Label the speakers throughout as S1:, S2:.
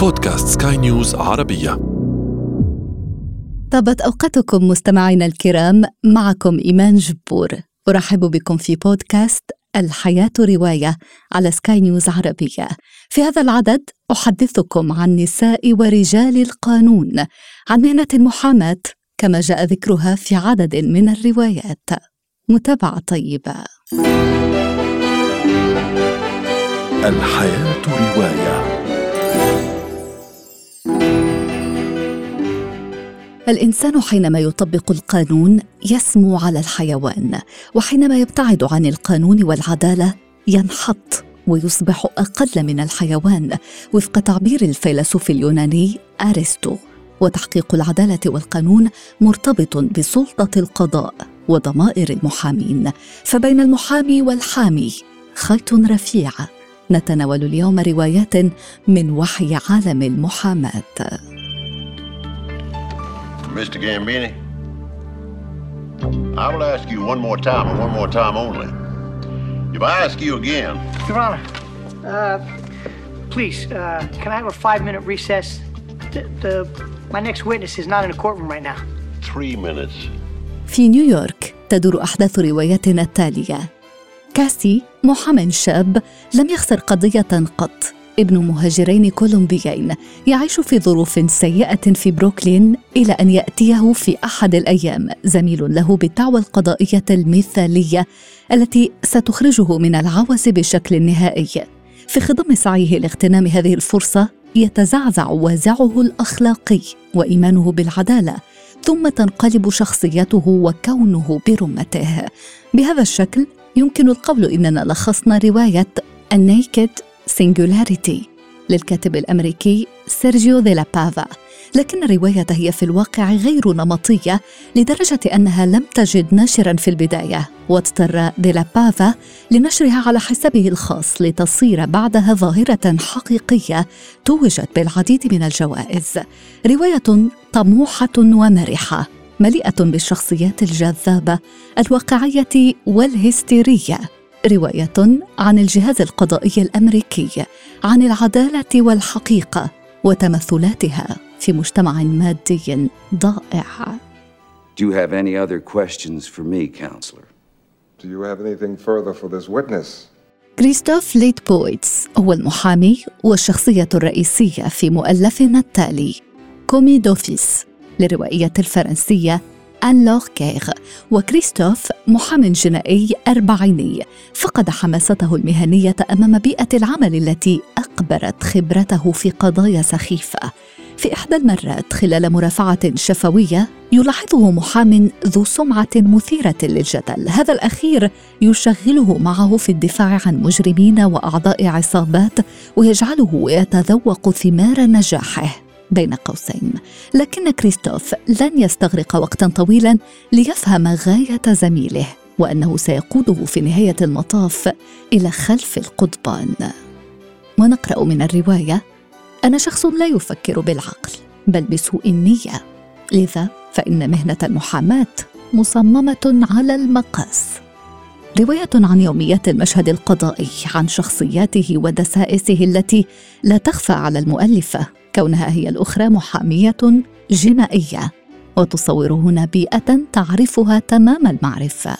S1: بودكاست سكاي نيوز عربية.
S2: طابت أوقاتكم مستمعينا الكرام معكم إيمان جبور. أرحب بكم في بودكاست الحياة رواية على سكاي نيوز عربية. في هذا العدد أحدثكم عن نساء ورجال القانون عن مهنة المحاماة كما جاء ذكرها في عدد من الروايات. متابعة طيبة.
S1: الحياة رواية.
S2: الإنسان حينما يطبق القانون يسمو على الحيوان وحينما يبتعد عن القانون والعدالة ينحط ويصبح أقل من الحيوان. وفق تعبير الفيلسوف اليوناني أرسطو وتحقيق العدالة والقانون مرتبط بسلطة القضاء وضمائر المحامين. فبين المحامي والحامي خيط رفيع. نتناول اليوم روايات من وحي عالم المحاماة.
S3: Mr. Gambini, I will ask you one more time and one more time only. If I ask you again,
S4: Your Honor, uh, please, uh, can I have a five-minute recess? The, the, my next witness is not in the courtroom right now.
S3: three minutes.
S2: في نيويورك تدور أحداث روايتنا التالية كاسي محامٍ شاب لم يخسر قضية قط ابن مهاجرين كولومبيين يعيش في ظروف سيئة في بروكلين إلى أن يأتيه في أحد الأيام زميل له بالدعوى القضائية المثالية التي ستخرجه من العوز بشكل نهائي. في خضم سعيه لاغتنام هذه الفرصة يتزعزع وازعه الأخلاقي وإيمانه بالعدالة ثم تنقلب شخصيته وكونه برمته. بهذا الشكل يمكن القول إننا لخصنا رواية ال Naked Singularity للكاتب الأمريكي سيرجيو دي بافا. لكن الرواية هي في الواقع غير نمطية لدرجة أنها لم تجد ناشرا في البداية واضطر دي بافا لنشرها على حسابه الخاص لتصير بعدها ظاهرة حقيقية توجت بالعديد من الجوائز. رواية طموحة ومرحة مليئة بالشخصيات الجذابة الواقعية والهستيرية. رواية عن الجهاز القضائي الأمريكي عن العدالة والحقيقة وتمثلاتها في مجتمع مادي ضائع
S5: Do you have any other questions for me, counselor?
S6: Do you have anything further for this witness?
S2: كريستوف ليبويتس هو المحامي والشخصية الرئيسية في مؤلفنا التالي Commis d'office للروائية الفرنسية أنلور كيغ وكريستوف محام جنائي أربعيني فقد حماسته المهنية أمام بيئة العمل التي أقبرت خبرته في قضايا سخيفة. في إحدى المرات خلال مرافعة شفوية يلاحظه محام ذو سمعة مثيرة للجدل. هذا الأخير يشغله معه في الدفاع عن مجرمين وأعضاء عصابات ويجعله يتذوق ثمار نجاحه. بين قوسين. لكن كريستوف لن يستغرق وقتا طويلا ليفهم غاية زميله وأنه سيقوده في نهاية المطاف إلى خلف القضبان. ونقرأ من الرواية أنا شخص لا يفكر بالعقل بل بسوء النية. لذا فإن مهنة المحاماة مصممة على المقاس. رواية عن يوميات المشهد القضائي عن شخصياته ودسائسه التي لا تخفى على المؤلفة. كونها هي الأخرى محامية جنائية وتصور هنا بيئة تعرفها تمام المعرفة.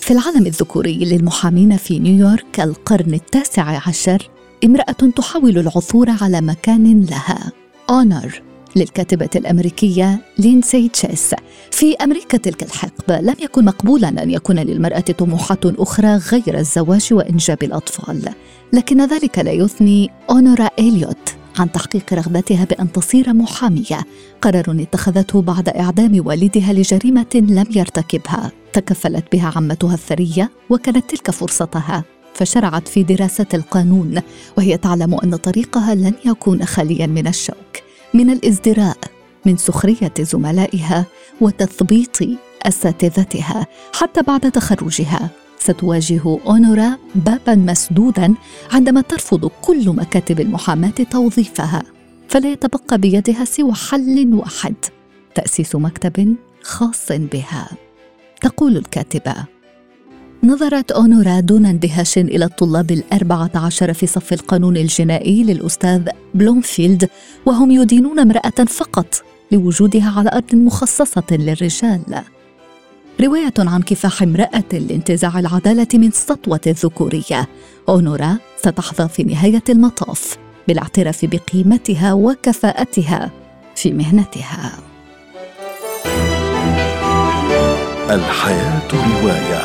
S2: في العالم الذكوري للمحامين في نيويورك القرن التاسع عشر امرأة تحاول العثور على مكان لها. أونر للكاتبة الأمريكية لينسي تشيس. في أمريكا تلك الحقبة لم يكن مقبولا أن يكون للمرأة طموحات أخرى غير الزواج وإنجاب الأطفال لكن ذلك لا يثني أونورا إليوت. عن تحقيق رغبتها بأن تصير محامية. قرار اتخذته بعد إعدام والدها لجريمة لم يرتكبها. تكفلت بها عمتها الثرية وكانت تلك فرصتها. فشرعت في دراسة القانون وهي تعلم أن طريقها لن يكون خاليا من الشوك. من الإزدراء من سخرية زملائها وتثبيط أساتذتها حتى بعد تخرجها. ستواجه أونورا بابا مسدودا عندما ترفض كل مكاتب المحاماة توظيفها فلا يتبقى بيدها سوى حل واحد تأسيس مكتب خاص بها. تقول الكاتبة نظرت أونورا دون اندهاش إلى الطلاب الأربعة عشر في صف القانون الجنائي للأستاذ بلومفيلد وهم يدينون امرأة فقط لوجودها على أرض مخصصة للرجال. رواية عن كفاح امرأة لانتزاع العدالة من سطوة الذكورية. أونورا ستحظى في نهاية المطاف بالاعتراف بقيمتها وكفاءتها في مهنتها.
S1: الحياة رواية.